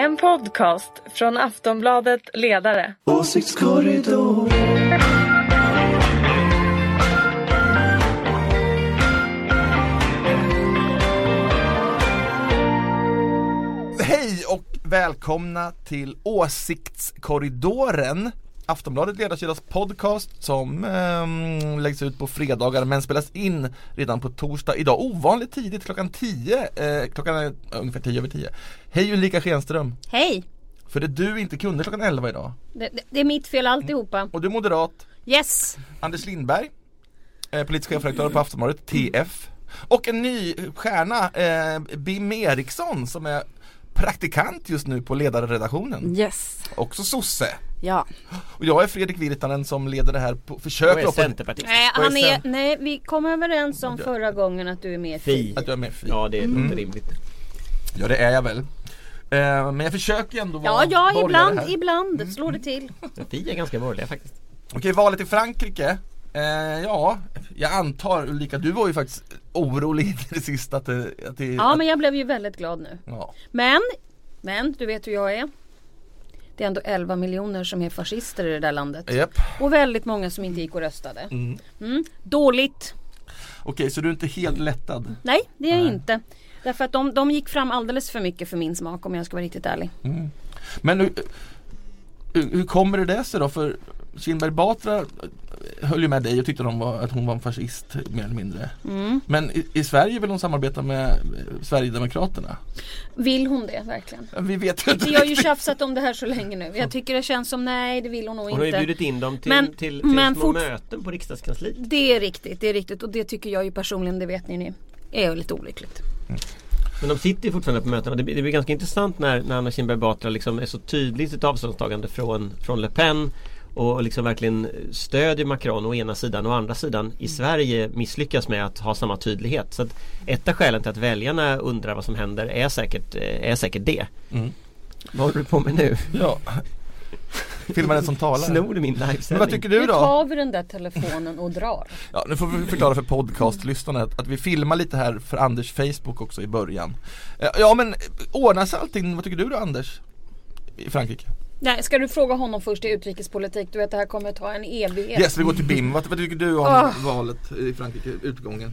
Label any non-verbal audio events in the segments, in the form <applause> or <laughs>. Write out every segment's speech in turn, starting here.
En podcast från Aftonbladet Ledare. Åsiktskorridor. Hej och välkomna till Åsiktskorridoren Aftonbladet Ledarsidas podcast som eh, läggs ut på fredagar men spelas in redan på torsdag idag. Ovanligt tidigt klockan 10 eh, Klockan är ungefär 10 över 10 Hej Ulrika Schenström. Hej! För det du inte kunde klockan 11 idag. Det, det, det är mitt fel alltihopa. Och du är moderat. Yes! Anders Lindberg eh, Politisk chefredaktör på Aftonbladet, TF Och en ny stjärna, eh, Bim Eriksson som är praktikant just nu på ledarredaktionen. Yes, Också sosse ja. Och jag är Fredrik Virtanen som leder det här på försök Och är centerpartist. Nej, är han är, nej, vi kom överens om förra gången att du är med Fi. att jag är med Fi. Ja det låter rimligt. Ja det är jag väl eh, Men jag försöker ändå Ja, vara ja, borgare ibland, ibland slår det till. Fi är ganska borgerliga faktiskt. Okej, valet i Frankrike eh, Ja, jag antar Ulrika, du var ju faktiskt orolig <laughs> i det sista att det, att det Ja, att, men jag blev ju väldigt glad nu. ja. Men, men du vet hur jag är. Det är ändå 11 miljoner som är fascister i det där landet. Japp. Och väldigt många som inte gick och röstade. Mm. Mm. Dåligt. Okej, så du är inte helt lättad? Nej, det är jag inte. Därför att de, de gick fram alldeles för mycket för min smak om jag ska vara riktigt ärlig. Men hur, hur, hur kommer det sig då? För Kinberg Batra höll ju med dig och tyckte de var, att hon var en fascist mer eller mindre. Mm. Men i, i Sverige vill hon samarbeta med eh, Sverigedemokraterna? Vill hon det verkligen? Vi vet inte Vi har ju tjafsat om det här så länge nu. Jag tycker det känns som nej, det vill hon nog Hon har ju inte. bjudit in dem till, Men- till, till men små fort- möten på riksdagskansliet. Det är riktigt, det är riktigt och det tycker jag ju personligen, det vet ni, ni är lite olyckligt. Men de sitter ju fortfarande på mötena. Det, blir- det blir ganska intressant när, när Anna Kinberg Batra liksom är så tydlig i sitt avståndstagande från, från Le Pen och liksom verkligen stödjer Macron å ena sidan och å andra sidan i Sverige misslyckas med att ha samma tydlighet. Så att ett av skälen till att väljarna undrar vad som händer är säkert, eh, är säkert det. Mm. Vad håller du på med nu? Ja. Filma den som talar. Snor du min livesändning? Men vad tycker du Nu då? tar vi den där telefonen och drar. Ja, nu får vi förklara för podcastlyssnarna att, att vi filmar lite här för Anders Facebook också i början. Eh, Ja men ordnas allting, vad tycker du då Anders? I Frankrike? Nej, ska du fråga honom först i utrikespolitik? Du vet det här kommer ta en evighet. Yes, vi går till BIM. Vad, vad tycker du om Ah. valet i Frankrike, utgången?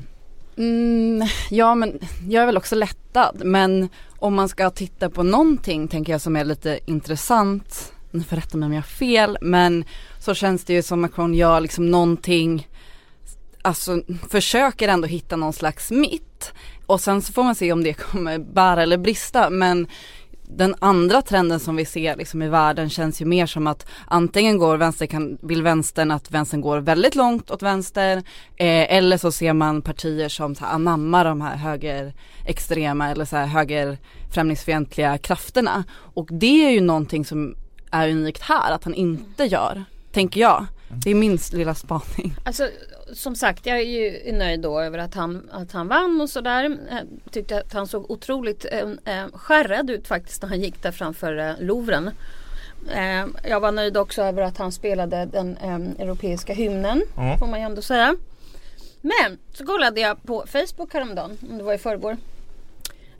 Mm, ja men jag är väl också lättad men om man ska titta på någonting tänker jag som är lite intressant, ni får rätta mig om jag har fel, men så känns det ju som Macron gör liksom någonting, alltså försöker ändå hitta någon slags mitt och sen så får man se om det kommer bära eller brista men den andra trenden som vi ser liksom i världen känns ju mer som att antingen går vänster kan, vill vänstern att vänstern går väldigt långt åt vänster eh, eller så ser man partier som så här, anammar de här högerextrema eller så här högerfrämlingsfientliga krafterna och det är ju någonting som är unikt här att han inte gör, tänker jag. Det är min lilla spaning. Alltså som sagt jag är ju nöjd då över att han, att han vann och sådär. Eh, Tyckte att han såg otroligt eh, eh, skärrad ut faktiskt när han gick där framför eh, Louvren. Eh, jag var nöjd också över att han spelade den eh, europeiska hymnen. Ja. Får man ju ändå säga. Men så kollade jag på Facebook häromdagen. Om det var i förrgår.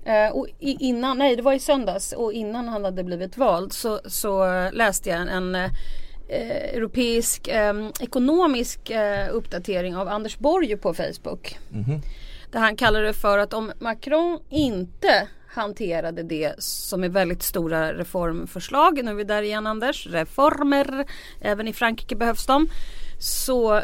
Eh, och i, innan, nej det var i söndags och innan han hade blivit vald så, så läste jag en, en eh, europeisk eh, ekonomisk eh, uppdatering av Anders Borg på Facebook. Mhm. Där han kallar det för att om Macron inte hanterade det som är väldigt stora reformförslag, nu är vi där igen Anders, reformer, även i Frankrike behövs de. Så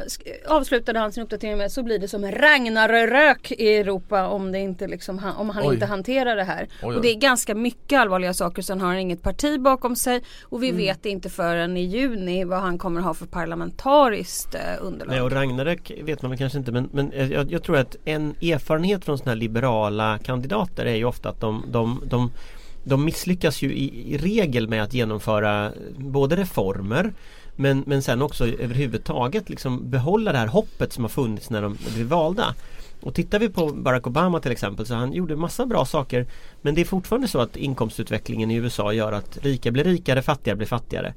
avslutade han sin uppdatering med så blir det som Ragnarök i Europa om, det inte liksom, han- om han Oj. inte hanterar det här. Oj. Och det är ganska mycket allvarliga saker. Sen har han inget parti bakom sig och vi vet inte förrän i juni vad han kommer ha för parlamentariskt eh, underlag. Nej och Ragnarök vet man väl kanske inte men, men jag, jag tror att en erfarenhet från sådana här liberala kandidater är ju ofta att de, de, de, de misslyckas ju i, i regel med att genomföra både reformer men, men sen också överhuvudtaget liksom behålla det här hoppet som har funnits när de blev valda. Och tittar vi på Barack Obama till exempel så han gjorde massa bra saker Men det är fortfarande så att inkomstutvecklingen i USA gör att rika blir rikare, fattiga blir fattigare.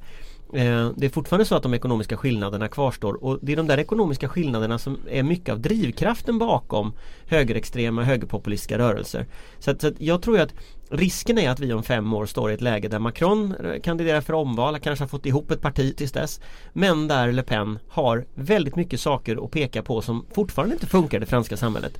Eh, det är fortfarande så att de ekonomiska skillnaderna kvarstår och det är de där ekonomiska skillnaderna som är mycket av drivkraften bakom högerextrema, högerpopulistiska rörelser. Så, att, så att jag tror att risken är att vi om fem år står i ett läge där Macron eh, kandiderar för omval, kanske har fått ihop ett parti tills dess. Men där Le Pen har väldigt mycket saker att peka på som fortfarande inte funkar i det franska samhället.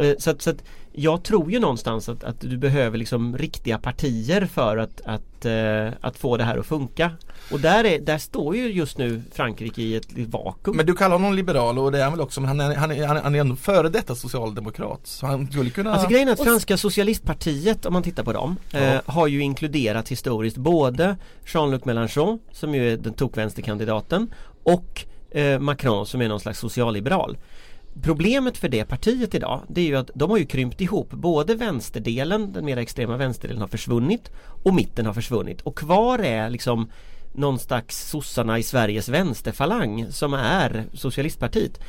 Eh, så att, så att jag tror ju någonstans att, att du behöver liksom riktiga partier för att, att, eh, att få det här att funka. Och där, är, där står ju just nu Frankrike i ett, vakuum. Men du kallar honom liberal och det är han väl också men han är, han är, han är, ändå före detta socialdemokrat. Så han skulle kunna Alltså grejen är att franska socialistpartiet om man tittar på dem eh, har ju inkluderat historiskt både Jean-Luc Mélenchon som ju är den tokvänsterkandidaten och eh, Macron som är någon slags socialliberal. Problemet för det partiet idag det är ju att de har ju krympt ihop. Både vänsterdelen, den mer extrema vänsterdelen har försvunnit och mitten har försvunnit. Och kvar är liksom någon slags sossarna i Sveriges vänsterfalang som är socialistpartiet.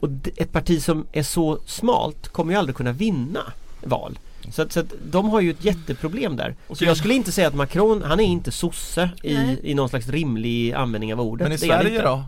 Och ett parti som är så smalt kommer ju aldrig kunna vinna val. Så att, så att de har ju ett jätteproblem där. Så jag skulle inte säga att Macron, han är inte sosse i, i någon slags rimlig användning av ordet. Men i Sverige då?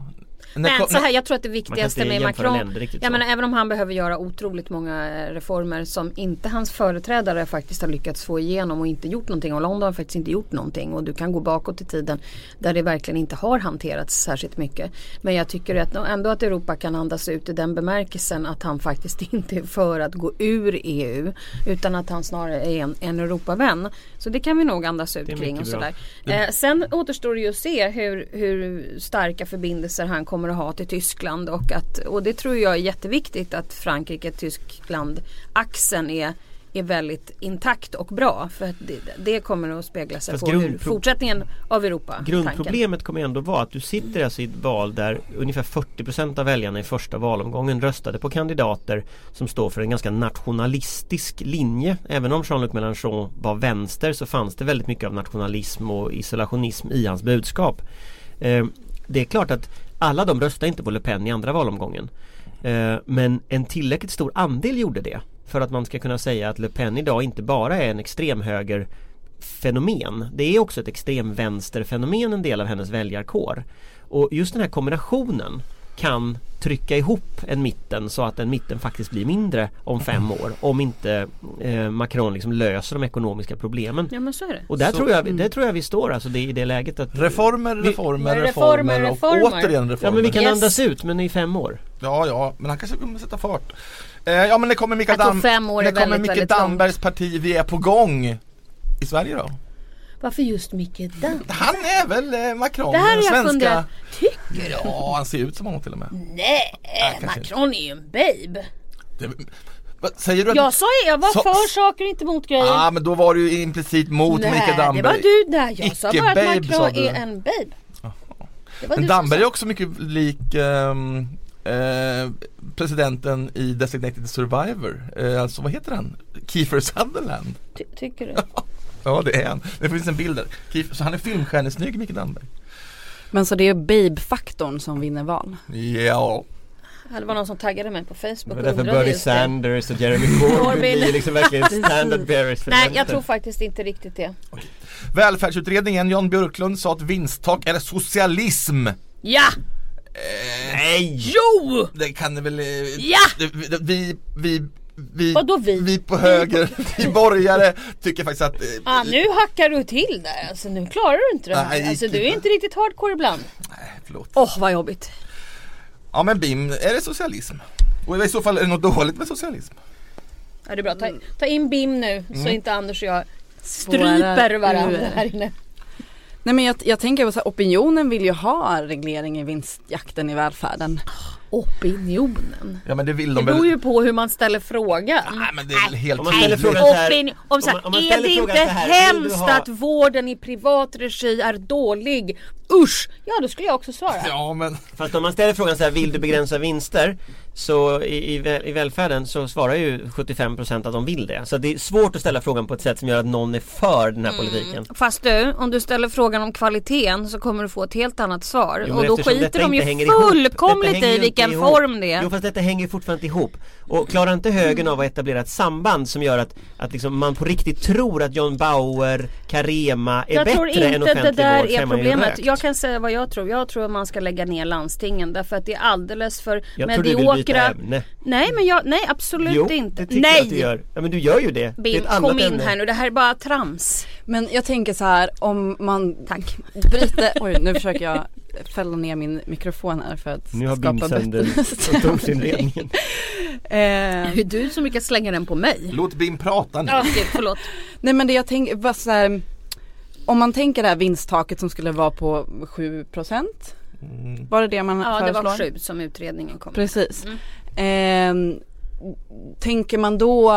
Men så här, jag tror att det viktigaste med Macron, länder jag menar, även om han behöver göra otroligt många eh, reformer som inte hans företrädare faktiskt har lyckats få igenom och inte gjort någonting. Och London har faktiskt inte gjort någonting och du kan gå bakåt i tiden där det verkligen inte har hanterats särskilt mycket. Men jag tycker att ändå att Europa kan andas ut i den bemärkelsen att han faktiskt <laughs> inte är för att gå ur EU utan att han snarare är en, en Europavän. Så det kan vi nog andas ut kring och sådär. Eh, sen återstår det ju att se hur, hur starka förbindelser han kommer att ha till Tyskland och, att, och det tror jag är jätteviktigt att Frankrike-Tyskland-axeln är är väldigt intakt och bra för att det, det kommer att spegla sig Fast på hur fortsättningen av Europa Grundproblemet kommer ändå vara att du sitter alltså i ett val där ungefär 40% av väljarna i första valomgången röstade på kandidater som står för en ganska nationalistisk linje. Även om Jean-Luc Mélenchon var vänster så fanns det väldigt mycket av nationalism och isolationism i hans budskap. Eh, det är klart att alla de röstade inte på Le Pen i andra valomgången. Eh, men en tillräckligt stor andel gjorde det för att man ska kunna säga att Le Pen idag inte bara är en extremhöger fenomen. Det är också ett extremvänsterfenomen en del av hennes väljarkår. Och just den här kombinationen kan trycka ihop en mitten så att en mitten faktiskt blir mindre om fem år om inte eh, Macron liksom löser de ekonomiska problemen. Ja men så är det. Och där Så- tror jag, där tror jag vi står alltså det, i det läget att Reformer, Vi- reformer, Reformer, reformer och reformer. återigen reformer. Ja men vi kan Yes. andas ut men i fem år. Ja, ja, men han kanske kommer sätta fart. Eh, ja men det kommer Mikael, Dam- det kommer Mikael. Dambergs parti Vi är på gång i Sverige då? Varför just Micke Damberg? Han är väl eh, Macron, Det här den har jag svenska funderat. Tycker du? Ja, han ser ut som honom till och med Nej, kanske Macron är ju en babe. det, vad, Säger du att Jag sa ju, jag var Så- för saker inte mot grejer. Ja ah, men då var du ju implicit mot Nej, Mikael det Damberg var du där. Jag sa bara att Icke-babe, sa Macron du. är en babe. Det Men du Damberg sa. är också mycket lik ehm, eh, presidenten i Designated Survivor, eh, alltså vad heter han? Kiefer Sutherland Ty- tycker du? <laughs> Ja det är han, det finns en bild där. Kiefer, så han är filmstjärnesnygg Mikael Damberg Men så det är babe-faktorn som vinner val. Ja, Det var någon som taggade mig på Facebook och därför Bernie. Sanders och Jeremy <laughs> Corbyn blir liksom verkligen <laughs> standard bearers för Nej, jag tror faktiskt inte riktigt det. Välfärdsutredningen, Jan Björklund sa att vinsttak är socialism Ja! Nej! Jo! Det kan det väl... eh, Ja! det- Vi, vi, vi, Vadå vi? vi på höger, <laughs> <laughs> vi borgare tycker faktiskt att eh, Ah, nu hackar du till där. Alltså nu klarar du inte det här. Nej, alltså du är inte. riktigt hardcore ibland. Nej, förlåt. Åh vad jobbigt. Ja men BIM, är det socialism? Och i så fall är det något dåligt med socialism? Ja, det är bra. Ta, ta in BIM nu så inte Anders och jag stryper varandra här inne. Nej men jag, jag tänker att opinionen vill ju ha reglering i vinstjakten i välfärden. Opinionen. Ja men det vill Det de beror väl? ju på hur man ställer frågan. Nej men det är helt Om man ställer frågan så här- om så här, om man- om man är det inte så här, hemskt ha- att vården i privat regi är dålig? Usch! Ja, då skulle jag också svara. Ja men Fast om man ställer frågan så här, vill du begränsa vinster? Så i, i, väl, i välfärden så svarar ju 75% att de vill det. Så det är svårt att ställa frågan på ett sätt som gör att någon är för den här Mm. politiken. Fast du, om du ställer frågan om kvaliteten så kommer du få ett helt annat svar. Jo, och då skiter de ju inte fullkomligt i inte vilken ihop. form det är. Jo fast detta hänger ju fortfarande ihop. Och klarar inte högern av att etablera ett samband som gör att, att liksom man på riktigt tror att John Bauer, Carema är jag bättre tror än inte offentlig det där vård så är är man ju problemet. Jag kan säga vad jag tror. Jag tror att man ska lägga ner landstingen därför att det är alldeles för Jag byta mediokra. ämne. Nej men jag, nej absolut Jo, inte. det tycker jag att du nej! gör. Ja men du gör ju det. det är ett annat kom in ämne. här nu. Det här är bara trams. Men jag tänker så här om man Tack. bryter, <laughs> oj nu försöker jag fälla ner min mikrofon här för att Nu har Bim skapa bättre kontorsinredningen. <laughs> eh, Det är du som brukar slänga den på mig. Låt Bim prata nu. Okej, förlåt. Nej men det jag tänker, var så här, om man tänker det här vinsttaket som skulle vara på 7% Var det det man Ja det föreslår? var sju som utredningen kom. Precis. Mm. Ehm, tänker man då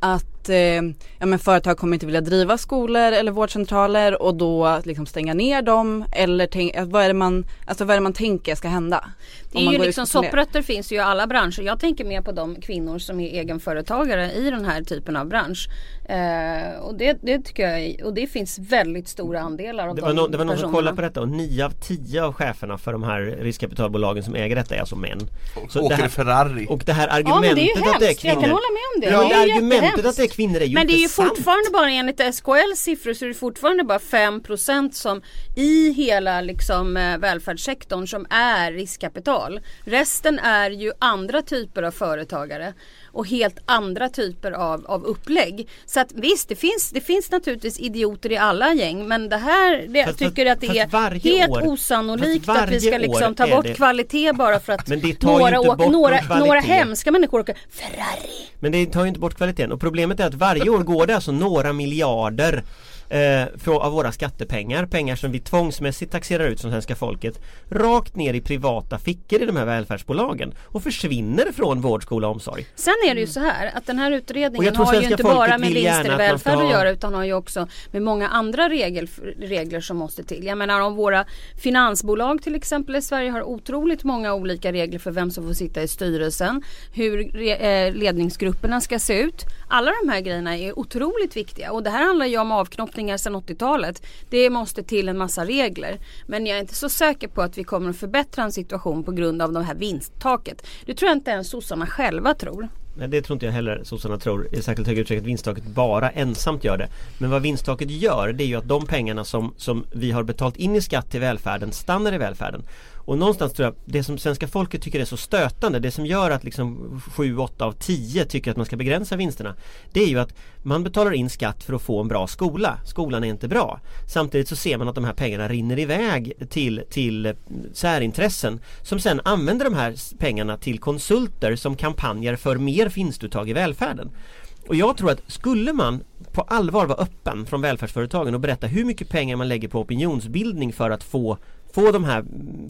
att eh, ja, men företag kommer inte vilja driva skolor eller vårdcentraler och då liksom stänga ner dem eller tänk, vad, är det man, alltså vad är det man tänker ska hända? Det är ju liksom och sopprötter finns ju i alla branscher. Jag tänker mer på de kvinnor som är egenföretagare i den här typen av bransch. Eh, och det, det tycker jag och det finns väldigt stora andelar av Det de var, någon, det var någon som kollade på detta och 9 av 10 av cheferna för de här riskkapitalbolagen som äger detta är alltså män. Så Åker det här, Ferrari. och det här Ja argumentet men det är ju att det är hemskt. Jag kan kvinnor hålla med om det. Ja. Det det är argumentet att det är kvinnor är ju Men det är ju sant. fortfarande bara enligt SKLs siffror så är det fortfarande bara 5% som i hela liksom eh, välfärdssektorn som är riskkapital. Resten är ju andra typer av företagare och helt andra typer av, av upplägg. Så att visst, det finns, det finns naturligtvis idioter i alla gäng men det här, det, Fast- tycker att det är helt år- osannolikt att vi ska liksom ta bort det- kvalitet bara för att <laughs> några, åker, några, några hemska människor åker Ferrari. Men det tar ju inte bort kvaliteten och problemet är att varje år går det alltså några miljarder eh, för, av våra skattepengar, pengar som vi tvångsmässigt taxerar ut som svenska folket rakt ner i privata fickor i de här välfärdsbolagen och försvinner från vård, skola och omsorg. Sen är det ju så här att den här utredningen har ju inte bara med vinster i ska välfärd att göra utan har ju också med många andra regel, regler som måste till. Jag menar om våra finansbolag till exempel i Sverige har otroligt många olika regler för vem som får sitta i styrelsen, hur eh, ledningsgrupperna ska se ut. Alla de här grejerna är otroligt viktiga och det här handlar ju om avknoppningar sedan 80-talet. Det måste till en massa regler. Men jag är inte så säker på att vi kommer att förbättra en situation på grund av det här vinsttaket. Det tror jag inte ens sossarna själva tror. Nej det tror inte jag heller sossarna tror i särskilt hög utsträckning att vinsttaket bara ensamt gör det. Men vad vinsttaket gör det är ju att de pengarna som, som vi har betalt in i skatt till välfärden stannar i välfärden. Och någonstans tror jag det som svenska folket tycker är så stötande, det som gör att liksom 7-8 av 10 tycker att man ska begränsa vinsterna. Det är ju att man betalar in skatt för att få en bra skola. Skolan är inte bra. Samtidigt så ser man att de här pengarna rinner iväg till, till särintressen som sen använder de här pengarna till konsulter som kampanjer för mer vinstuttag i välfärden. Och jag tror att skulle man på allvar vara öppen från välfärdsföretagen och berätta hur mycket pengar man lägger på opinionsbildning för att få Få de här,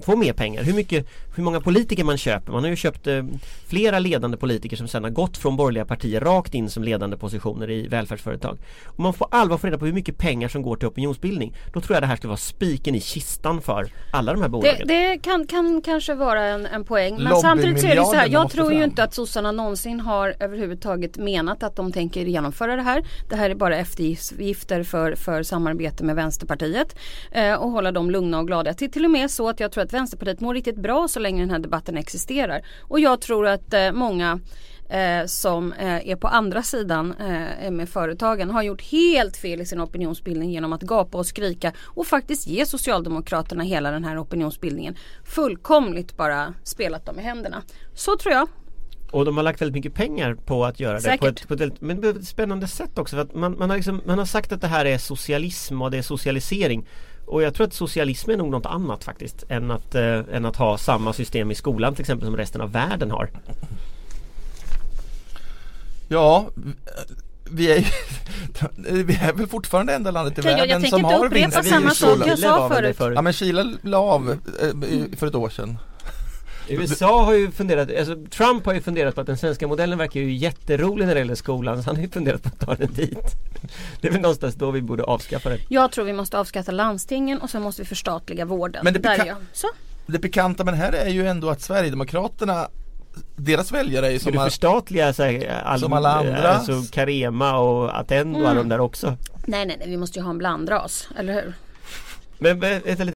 få mer pengar. Hur mycket, hur många politiker man köper. Man har ju köpt eh, flera ledande politiker som sedan har gått från borgerliga partier rakt in som ledande positioner i välfärdsföretag. Om man får allvar få reda på hur mycket pengar som går till opinionsbildning. Då tror jag det här skulle vara spiken i kistan för alla de här Det, bolagen. det kan, kan kanske vara en, en poäng. Men samtidigt så är det så här. Jag tror ju inte att sossarna någonsin har överhuvudtaget menat att de tänker genomföra det här. Det här är bara eftergifter för, för samarbete med Vänsterpartiet. Eh, och hålla dem lugna och glada. Till, till och med så att jag tror att Vänsterpartiet mår riktigt bra så länge den här debatten existerar. Och jag tror att eh, många eh, som eh, är på andra sidan eh, med företagen har gjort helt fel i sin opinionsbildning genom att gapa och skrika och faktiskt ge Socialdemokraterna hela den här opinionsbildningen. Fullkomligt bara spelat dem i händerna. Så tror jag. Och de har lagt väldigt mycket pengar på att göra det på Säkert. ett, på ett väldigt, men på ett spännande sätt också. För att man, man, har liksom, man har sagt att det här är socialism och det är socialisering. Och jag tror att socialism är nog något annat faktiskt än att, eh, än att ha samma system i skolan till exempel som resten av världen har. Ja, vi är, vi är väl fortfarande enda landet i jag- jag världen tänker som inte har upprepa vinst i samma sak skolan. jag Chile sa var väl det förut. Ja men Chile la av eh, för ett år sedan. USA har ju funderat, alltså Trump har ju funderat på att den svenska modellen verkar ju jätterolig när det gäller skolan så han har ju funderat på att ta den dit. Det är väl någonstans då vi borde avskaffa det. Jag tror vi måste avskaffa landstingen och sen måste vi förstatliga vården. Men det Där är jag. Så. Det pikanta med det här är ju ändå att Sverigedemokraterna deras väljare är ju som du all, förstatliga så här, all, Som alla andra? Alltså Carema och Attendo och alla de där också Nej nej nej vi måste ju ha en blandras, eller hur? Men men, vänta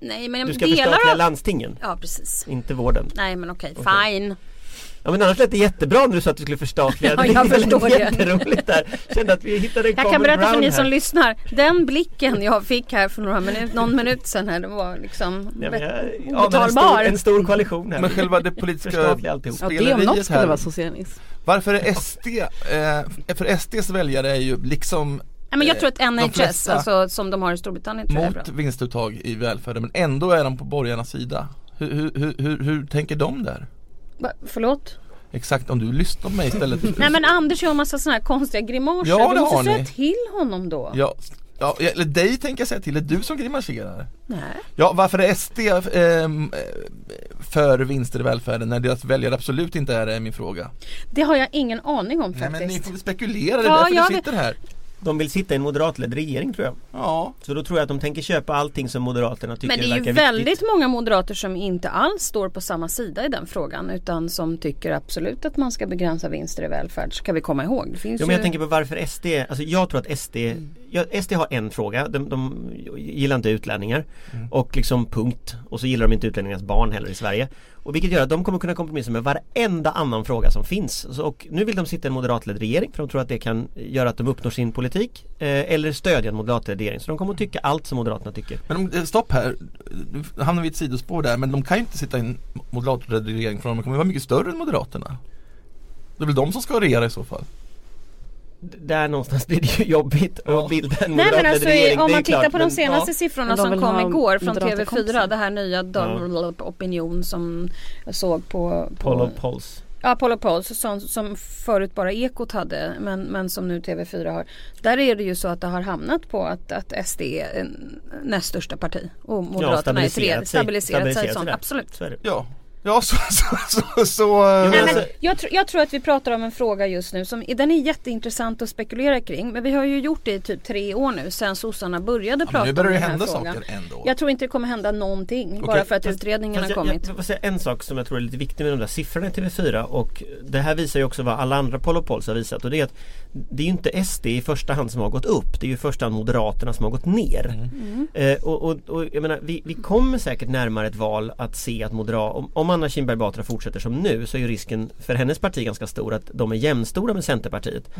Nej men Du ska delar förstatliga av... landstingen, Ja precis. inte vården Nej men okej, Okej. fine. Ja men annars lät det jättebra när du sa att du skulle förstatliga <laughs> Ja, jag Det förstår det. Jätteroligt där Kände att vi hittade en Jag kan berätta för ni som här. lyssnar. Den blicken jag fick här för några minut, någon minut sedan här, det var liksom Ja, men jag, ja, men en, stor, obetalbar. en stor koalition här men själva det politiska alltihop. Ja det om något speleriet skulle vara socialism. Varför är SD, eh, för SDs väljare är ju liksom Ja, men jag tror att NHS, alltså som de har i Storbritannien tror jag är bra. mot vinstuttag i välfärden men ändå är de på borgarnas sida. Hur, hur, hur, hur, tänker de där? Va, förlåt? Exakt, om du lyssnar på mig istället. <laughs> Nej men Anders gör en massa sådana här konstiga grimaser. Ja, du måste säga ni. till honom då. Ja, ja, eller dig tänker jag säga till, det är du som grimaserar. Nej. Ja, varför är SD ehm, eh, för vinster i välfärden när deras väljare absolut inte är det, är min fråga. Det har jag ingen aning om Nej faktiskt. men ni får spekulera, det är Ja, därför du sitter här. De vill sitta i en moderatledd regering tror jag Ja, Så då tror jag att de tänker köpa allting som Moderaterna tycker Men det är ju verkar väldigt viktigt många moderater som inte alls står på samma sida i den frågan utan som tycker absolut att man ska begränsa vinster i välfärd. Ska vi komma ihåg. Det finns Jo men jag ju... tänker på varför SD, alltså jag tror att SD, ja, SD har en fråga, de, de gillar inte utlänningar. Och liksom punkt. Och så gillar de inte utlänningars barn heller i Sverige. Och vilket gör att de kommer kunna kompromissa med varenda annan fråga som finns. Så, och nu vill de sitta i en moderatledd regering för de tror att det kan göra att de uppnår sin politik. Eh, eller stödja en moderatledd regering. Så de kommer att tycka allt som Moderaterna tycker. Men om, eh, stopp här. Nu hamnar vi i ett sidospår där, men de kan ju inte sitta i en moderatledd regering för de kommer vara mycket större än Moderaterna. Det är väl de som ska regera i så fall? Där någonstans blir det ju jobbigt Ja. att bilda en Nej men alltså regering om man tittar klart, på de senaste ja. siffrorna som kom igår från moderata TV4 kompisar. det här nya ja. opinion som jag såg på, på Poll of polls Ja, Apollo Pulse som, som förut bara Ekot hade men, men som nu TV4 har. Där är det ju så att det har hamnat på att, att SD är näst största parti och Moderaterna är tredje. stabiliserat sig. Stabiliserat sig, sånt, absolut. Så är det. Ja, ja <laughs> så, så, så, så Jo, men Nej, eh, men jag, tr- jag tror att vi pratar om en fråga just nu som den är jätteintressant att spekulera kring. Men vi har ju gjort det i typ tre år nu sedan sossarna började ja, prata nu börjar om det den här hända frågan. saker ändå. Jag tror inte det kommer hända någonting bara för att fast- utredningen fast har jag, kommit. Jag, jag vill säga en sak som jag tror är lite viktig med de där siffrorna i TV4 och det här visar ju också vad alla andra Polls har visat och det är att det är ju inte SD i första hand som har gått upp det är ju i första hand Moderaterna som har gått ner. Mm. Eh, och, och, och jag menar vi, vi kommer säkert närmare ett val att se att Moderat, om, Anna Kinberg Batra fortsätter som nu så är ju risken för hennes parti ganska stor att de är jämnstora med Centerpartiet.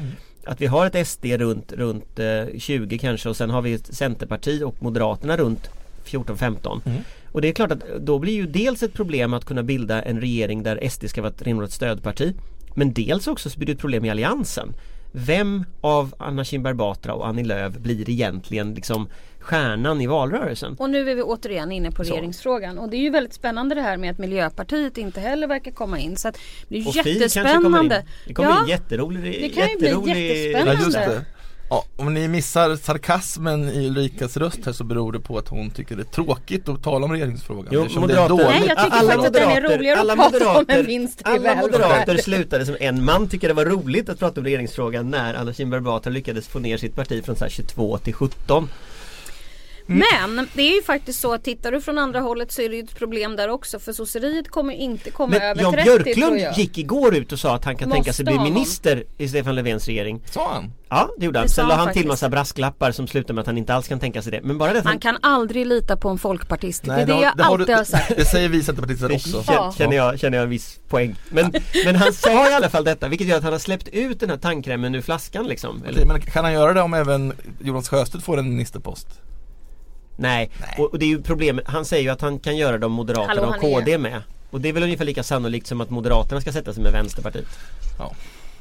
Att vi har ett SD runt, runt eh, 20 kanske och sen har vi ett Centerparti och Moderaterna runt 14-15. Och det är klart att då blir ju dels ett problem att kunna bilda en regering där SD ska vara ett rimligt stödparti. Men dels också så blir det ett problem i alliansen. Vem av Anna Kinberg Batra och Annie Lööf blir egentligen liksom stjärnan i valrörelsen? Och nu är vi återigen inne på Så. regeringsfrågan och det är ju väldigt spännande det här med att Miljöpartiet inte heller verkar komma in så att det är Och jättespännande. Det kommer Ja. bli en jätterolig Det kan ju bli jätterolig- jättespännande. Ja, om ni missar sarkasmen i Ulrikas röst här så beror det på att hon tycker det är tråkigt att tala om regeringsfrågan. Jo, eftersom det är moderater, dåligt. Nej, jag tycker alla faktiskt att den är moderater- roligare att prata om moderater- än vinst Alla välfärd. moderater slutade som en man tycker det var roligt att prata om regeringsfrågan när Anna Kinberg Batra lyckades få ner sitt parti från så här 22 till 17. Men det är ju faktiskt så att tittar du från andra hållet så är det ju ett problem där också för sosseriet kommer inte komma Men över Jan 30 tror Björklund jag. gick igår ut och sa att han kan tänka sig Måste bli honom. minister i Stefan Löfvens regering. Sa han? Ja, det gjorde han. Det Sen la han han till massa brasklappar som slutar med att han inte alls kan tänka sig det. Men bara det att han Man kan aldrig lita på en folkpartist. det är det jag har alltid du- har sagt. Det säger vi centerpartister Det också. Ja. känner, jag, känner jag en viss poäng. Men, men han sa i alla fall detta, vilket gör att han har släppt ut den här tandkrämen ur flaskan liksom. Eller, Okej, men kan han göra det om även Jonas Sjöstedt får en ministerpost? Nej, Och, och det är ju problemet. Han säger ju att han kan göra det om Moderaterna Hallå, och han är- KD med. Och det är väl ungefär lika sannolikt som att Moderaterna ska sätta sig med Vänsterpartiet.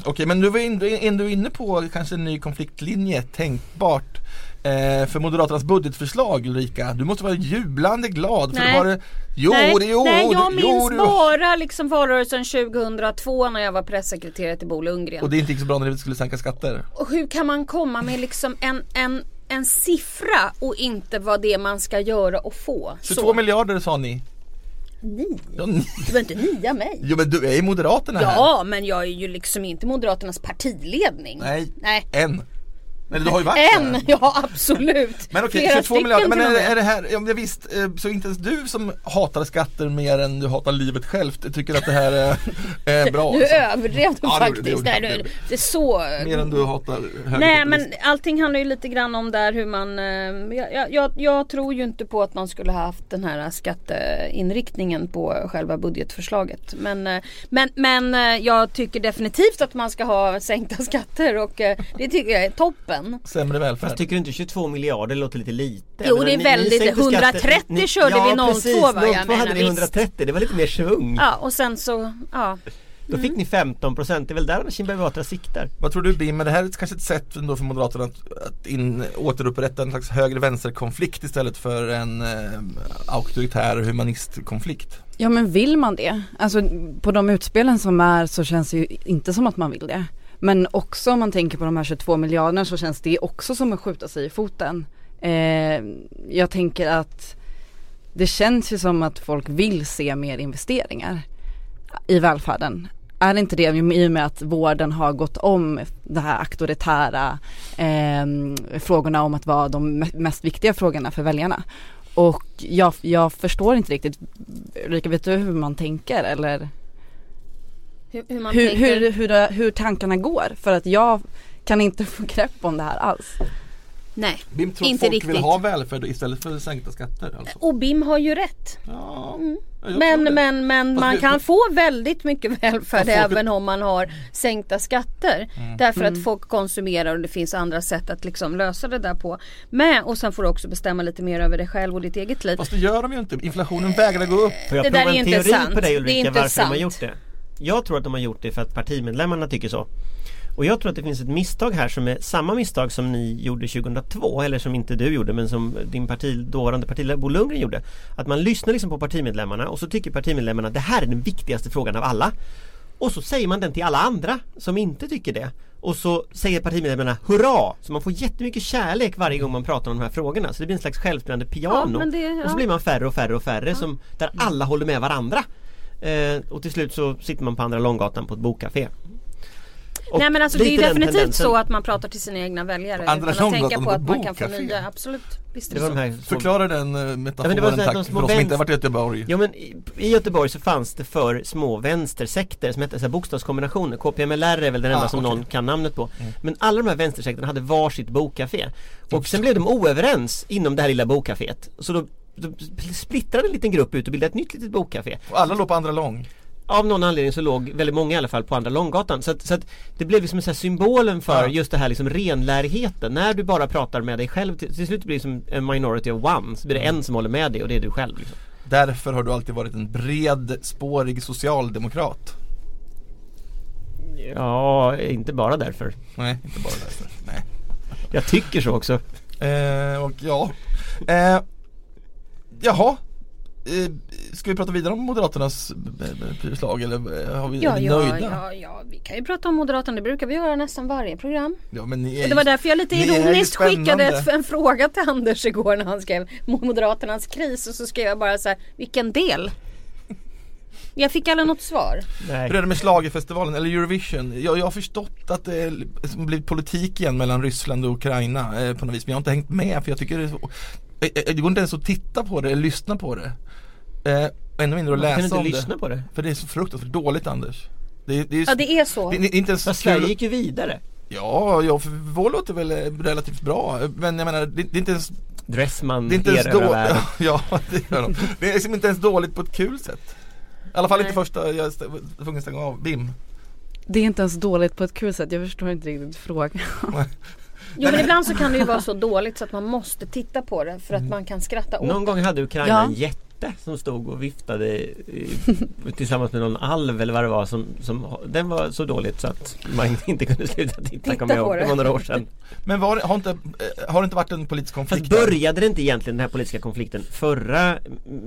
Okej men du var in, du ändå inne på kanske en ny konfliktlinje, tänkbart eh, för Moderaternas budgetförslag Ulrika. Du måste vara jublande glad för Nej. var det Jo, nej, det jo, nej, jag minns jo, det- bara liksom valrörelsen 2002 när jag var pressekreterare till Bo Lundgren. Och det inte gick så bra när vi skulle sänka skatter. Och hur kan man komma med liksom en, en, en siffra och inte vad det man ska göra och få? 22 Så. miljarder sa ni. Ni? Ja, ni. Du var inte nia mig. Jo men du är i Moderaterna här. Ja, men jag är ju liksom inte Moderaternas partiledning. Nej, Nej. en. Men du har ju varit En, där. <laughs> ja absolut. Men okej, Flera 22 stycken miljarder, men är, är det här, ja men visst, eh, så inte ens du som hatar skatter mer än du hatar livet självt tycker att det här är, <laughs> är bra Du alltså. överdrev det Ja, det det faktiskt. Nej, jag. du, det är så... Mer än du hatar. Nej men allting handlar ju lite grann om där hur man eh, jag, jag- jag, jag tror ju inte på att man skulle ha haft den här skatteinriktningen på själva budgetförslaget. Men, eh, men, men jag tycker definitivt att man ska ha sänkta skatter och det tycker jag är toppen. Sämre välfärd. Fast tycker du inte 22 miljarder låter lite lite? Jo, det är väldigt- sänkte 130 körde vi 02, precis, va? Jag 02 menar, hade ni visst. 130, det var lite mer svung. Ja och sen så, ja. Då fick ni 15%, det är väl där Kinberg Batra siktar. Vad tror du Bim, är det här kanske ett sätt ändå för Moderaterna att, att in, återupprätta en slags höger-vänster-konflikt istället för en eh, auktoritär humanistkonflikt? Ja men vill man det? Alltså på de utspelen som är så känns det ju inte som att man vill det. Men också om man tänker på de här 22 miljarderna så känns det också som att skjuta sig i foten. Eh, jag tänker att det känns ju som att folk vill se mer investeringar i välfärden. Är det inte det i och med att vården har gått om de här auktoritära eh, frågorna om att vara de mest viktiga frågorna för väljarna? Och jag, jag förstår inte riktigt, Ulrika vet du hur man tänker eller hur, hur man hur, tänker. hur, hur, det- hur tankarna går? För att jag kan inte <laughs> få grepp om det här alls. Nej, Bim tror att inte folk riktigt. vill ha välfärd istället för sänkta skatter alltså. Och BIM har ju rätt. Ja, tror Men, det. men, men Fast man vi- kan få väldigt mycket välfärd även om man har sänkta skatter. Mm. Därför att folk konsumerar och det finns andra sätt att liksom lösa det där på. Men och sen får du också bestämma lite mer över dig själv och ditt eget liv. Fast det gör de ju inte, inflationen vägrar gå upp. Får jag Det där prova är en inte teori sant. på dig Det är Ulrika inte varför de har sant. gjort det? Jag tror att de har gjort det för att partimedlemmarna tycker så. Och jag tror att det finns ett misstag här som är samma misstag som ni gjorde 2002 eller som inte du gjorde men som din parti, dåvarande partiledare Bo Lundgren gjorde. Att man lyssnar liksom på partimedlemmarna och så tycker partimedlemmarna det här är den viktigaste frågan av alla. Och så säger man den till alla andra som inte tycker det. Och så säger partimedlemmarna hurra! Så man får jättemycket kärlek varje gång man pratar om de här frågorna. Så det blir en slags självspelande piano. men det- ja. Och så blir man färre och färre och färre som, där alla håller med varandra. Eh, och till slut så sitter man på Andra Långgatan på ett bokcafé. Och Nej men alltså det är definitivt tendensen. så att man pratar till sina egna väljare På Andra utan att tänka på att man kan få nya. Absolut. Visst Det det var så. de Förklara den eh, Ja, men metaforen det var så här, de tack, små för oss som inte har varit i Göteborg. Ja men i, Göteborg så fanns det för små vänstersekter som hette så här bokstavskombinationer. KPMLR är väl den enda Ah, som okej. någon kan namnet på. Men alla de här vänstersekterna hade varsitt bokcafé. Och sen blev de oöverens inom det här lilla bokcaféet. Så då splittrade en liten grupp ut och bildade ett nytt litet bokcafé. Och alla låg på andra lång. Av någon anledning så låg väldigt många i alla fall på Andra Långgatan. Så att, så att det blev liksom så symbolen för Ja. just det här liksom renlärigheten. När du bara pratar med dig själv, till, till slut blir det som en minority of one. Så blir det en som håller med dig och det är du själv. Liksom. Därför har du alltid varit en bred, spårig socialdemokrat. Ja, inte bara därför. Nej, inte bara därför. Nej. Jag tycker så också. Eh, och ja. Eh, jaha. Eh, ska vi prata vidare om Moderaternas eh, förslag eller eh, har vi, är Ja, vi ja, nöjda? ja, ja, vi kan ju prata om Moderaterna, det brukar vi göra nästan varje program. Ja, men ni är Och det var därför jag lite ni är ju ironiskt skickade ett, en fråga till Anders igår när han skrev Moderaternas kris och så skrev jag bara så här, vilken del? Jag fick aldrig något svar. Nej. Hur är det med schlagerfestivalen eller Eurovision? Jag, jag har förstått att det är blivit politik igen mellan Ryssland och Ukraina eh, på något vis Men jag har inte hängt med för jag tycker det är så eh, eh, det går inte ens att titta på det eller lyssna på det. Eh, ännu mindre att Man kan läsa inte om lyssna det. på det. För det är så fruktansvärt dåligt Anders. Det, det, är, Ja det är så. det, det är inte ens Fast Sverige gick ju vidare. Ja, ja, för vår låter väl eh, relativt bra. Men jag menar, det, det är inte ens Dressman Det är inte ens dåligt, världen. <laughs> ja det gör de. Det är liksom inte ens dåligt på ett kul sätt. I alla fall Nej. inte första, jag var tvungen stänga av, BIM. Det är inte ens dåligt på ett kul sätt, jag förstår inte riktigt frågan. <laughs> Jo men ibland så kan det ju vara så dåligt så att man måste titta på det för att man kan skratta åt Någon gång hade Ukraina Ja. en jätte som stod och viftade i, tillsammans med någon alv eller vad det var som, som Den var så dåligt så att man <laughs> inte kunde sluta titta, Titta kommer jag på ihåg. Det det. var några år sedan. Men var, har, inte, eh, har det inte varit en politisk konflikt Fast började det inte egentligen den här politiska konflikten förra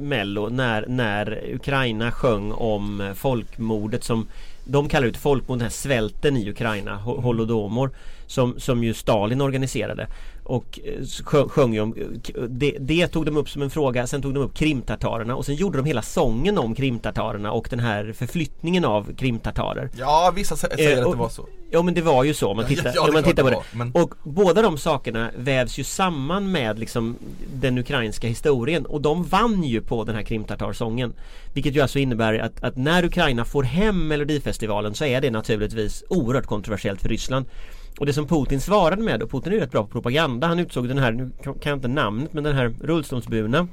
mello när, när Ukraina sjöng om folkmordet som de kallar det ett folkmord, den här svälten i Ukraina, ho- holodomor som, som ju Stalin organiserade och eh, sjö- sjöng ju om eh, det, det tog de upp som en fråga, sen tog de upp krimtatarerna och sen gjorde de hela sången om krimtatarerna och den här förflyttningen av krimtatarer Ja, vissa sä- säger Eh, att och- det var så. Ja men det var ju så om man Ja, tittar, ja, det om man tittar på det var, men- Och båda de sakerna vävs ju samman med liksom den ukrainska historien och de vann ju på den här krimtatarsången. Vilket ju alltså innebär att, att när Ukraina får hem Melodifestivalen så är det naturligtvis oerhört kontroversiellt för Ryssland. Och det som Putin svarade med, och Putin är rätt bra på propaganda, han utsåg den här, nu kan jag inte namnet, men den här rullstolsburna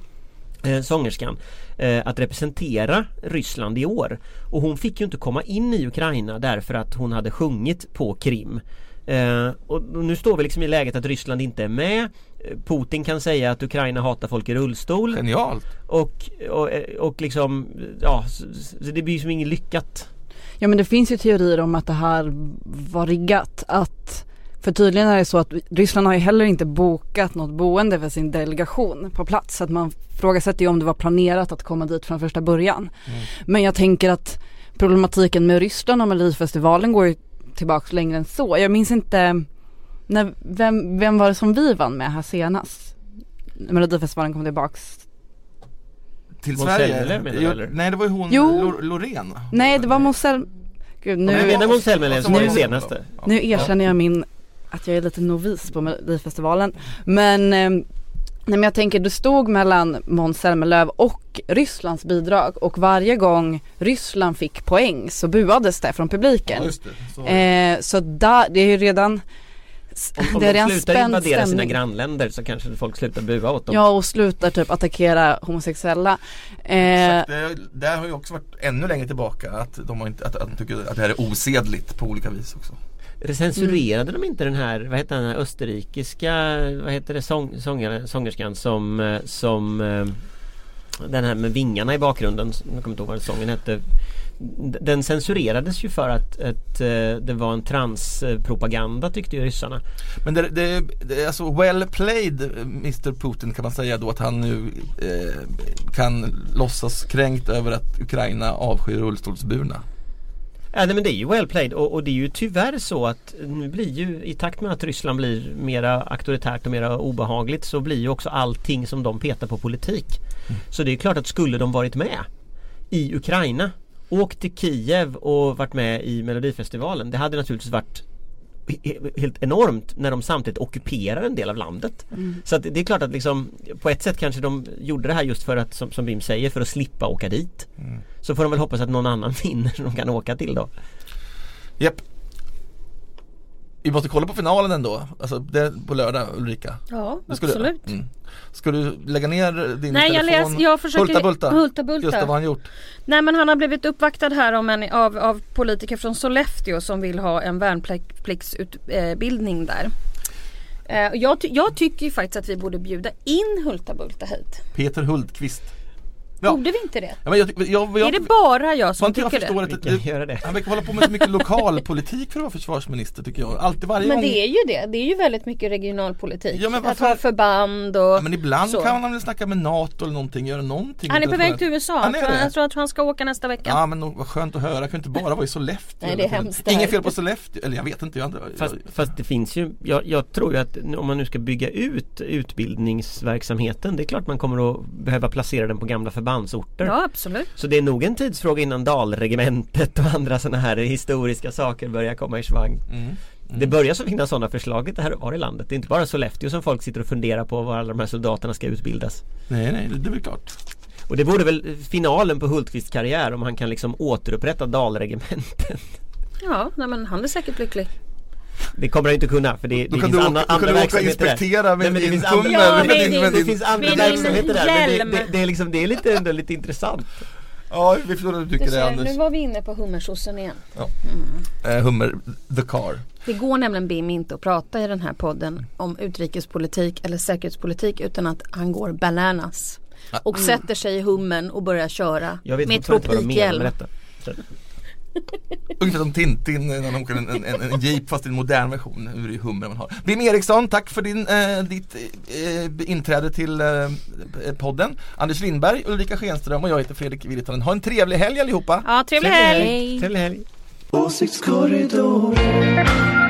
eh, sångerskan eh, att representera Ryssland i år. Och hon fick ju inte komma in i Ukraina därför att hon hade sjungit på Krim. Eh, och nu står vi liksom i läget att Ryssland inte är med. Eh, Putin kan säga att Ukraina hatar folk i rullstol. Genialt. Och, och, eh, och liksom, ja, det blir ju som inget lyckat. Ja men det finns ju teorier om att det här var riggat. Att, för tydligen är det så att Ryssland har ju heller inte bokat något boende för sin delegation på plats. Så att man frågasätter ju om det var planerat att komma dit från första början. Men jag tänker att problematiken med Ryssland och Melodifestivalen går ju tillbaks längre än så. Jag minns inte, när, vem, vem var det som vi vann med här senast? När Melodifestivalen kom tillbaks. Till Måns Sverige. Zelmerlöw menar du, Jo, eller? Nej det var ju hon, Jo. Lor- Loreen. Nej det var Måns Gud nu, Jag menar Måns Zelmerlöw som var Nu- den senaste. Ja. Nu erkänner jag min, att jag är lite novis på Melodifestivalen. Men, eh, nej men jag tänker det stod mellan Måns Zelmerlöw och Rysslands bidrag och varje gång Ryssland fick poäng så buades det från Ja, publiken. just det. Så. eh, så där, det är ju redan Om, om det är de slutar invadera sina grannländer så kanske folk slutar bua åt dem. Ja och slutar typ attackera homosexuella. Eh, det, det har ju också varit ännu längre tillbaka att de, har inte, att, att de tycker att det här är osedligt på olika vis också. Censurerade de inte den här, vad heter den här österrikiska, vad heter det, sång, sångare, sångerskan som, eh, som eh, Den här med vingarna i bakgrunden, jag kommer inte ihåg vad sången hette Den censurerades ju för att, att eh, det var en transpropaganda tyckte ju ryssarna Men det, det, det är alltså well played Mr Putin kan man säga då att han nu eh, kan låtsas kränkt över att Ukraina avskyr rullstolsburna. Ja nej, men det är ju well played och, och det är ju tyvärr så att nu blir ju i takt med att Ryssland blir mera auktoritärt och mera obehagligt så blir ju också allting som de petar på politik. Så det är klart att skulle de varit med i Ukraina åkt till Kiev och varit med i Melodifestivalen det hade naturligtvis varit he- helt enormt när de samtidigt ockuperar en del av landet. Så att det är klart att liksom på ett sätt kanske de gjorde det här just för att som, som Bim säger för att slippa åka dit. Så får de väl hoppas att någon annan <laughs> vinner som de kan åka till då. Japp. Vi måste kolla på finalen ändå, alltså det på lördag Ulrika. Ja, Det ska du- absolut. Mm. Ska du lägga ner din Nej, jag telefon? läs- jag försöker- Hulta bulta. Hulta bulta. Just det, vad han gjort? Nej men han har blivit uppvaktad här om en, av, av politiker från Sollefteå som vill ha en värnpliktsutbildning där. Eh, jag, jag tycker ju faktiskt att vi borde bjuda in Hulta Bulta hit. Peter Hultqvist. Ja. Borde vi inte det? Ja, men jag, jag, jag, är det bara jag som jag tycker förstår det? att Vi det, kan göra det. han verkar hålla på med så mycket lokalpolitik för att vara försvarsminister tycker jag. Alltid varje Men gång. det är ju det. Det är ju väldigt mycket regionalpolitik. Ja, men att ha förband och Ja, men ibland så. kan han väl snacka med NATO eller någonting, göra någonting. Han är på väg till USA. Han Jag är tror, det? jag tror att han ska åka nästa vecka. Ja men vad skönt att höra, jag kan inte bara vara i Sollefteå Nej, det är hemskt det. Inget fel på Sollefteå, eller jag vet inte jag, Fast, jag, fast det finns ju, jag, jag tror ju att om man nu ska bygga ut utbildningsverksamheten Det är klart man kommer att behöva placera den på gamla förbandsorter Ja absolut. Så det är nog en tidsfråga innan Dalregementet och andra sådana här historiska saker börjar komma i svang mm. Det börjar så finnas sådana förslag lite här och var i landet. Det är inte bara Sollefteå som folk sitter och funderar på var alla de här soldaterna ska utbildas. Nej, nej, det är väl klart. Och det vore väl finalen på Hultqvists karriär om han kan liksom återupprätta Dalregementen. Ja, nej, men han är säkert lycklig. Det kommer han inte kunna för det, Då det kan finns du andra, åka, då andra kan du åka och verksamheter där. inspektera med Nej, det din finns andra-. Ja, med din- Det finns andra verksamheter där men det, det, det, är liksom, det är lite, ändå lite intressant. Ja, vi förstår att du tycker Du det ser, Anders. nu var vi inne på hummersossen igen. Eh, hummer, the car. Det går nämligen Bim inte att prata i den här podden om utrikespolitik eller säkerhetspolitik utan att han går bananas. Och sätter sig i hummen och börjar köra Jag vet med fortfarande inte vad de menar med tropikhjälm. <laughs> Ungefär som Tintin när de åker en, en, en, en jeep fast i en modern version ur det hummer man har. Bim Eriksson, tack för din, eh, ditt eh, inträde till eh, podden. Anders Lindberg, Ulrika Schenström och jag heter Fredrik Virtanen. Ha en trevlig helg allihopa! Ja, trevlig helg! Trevlig helg! Åsiktskorridoren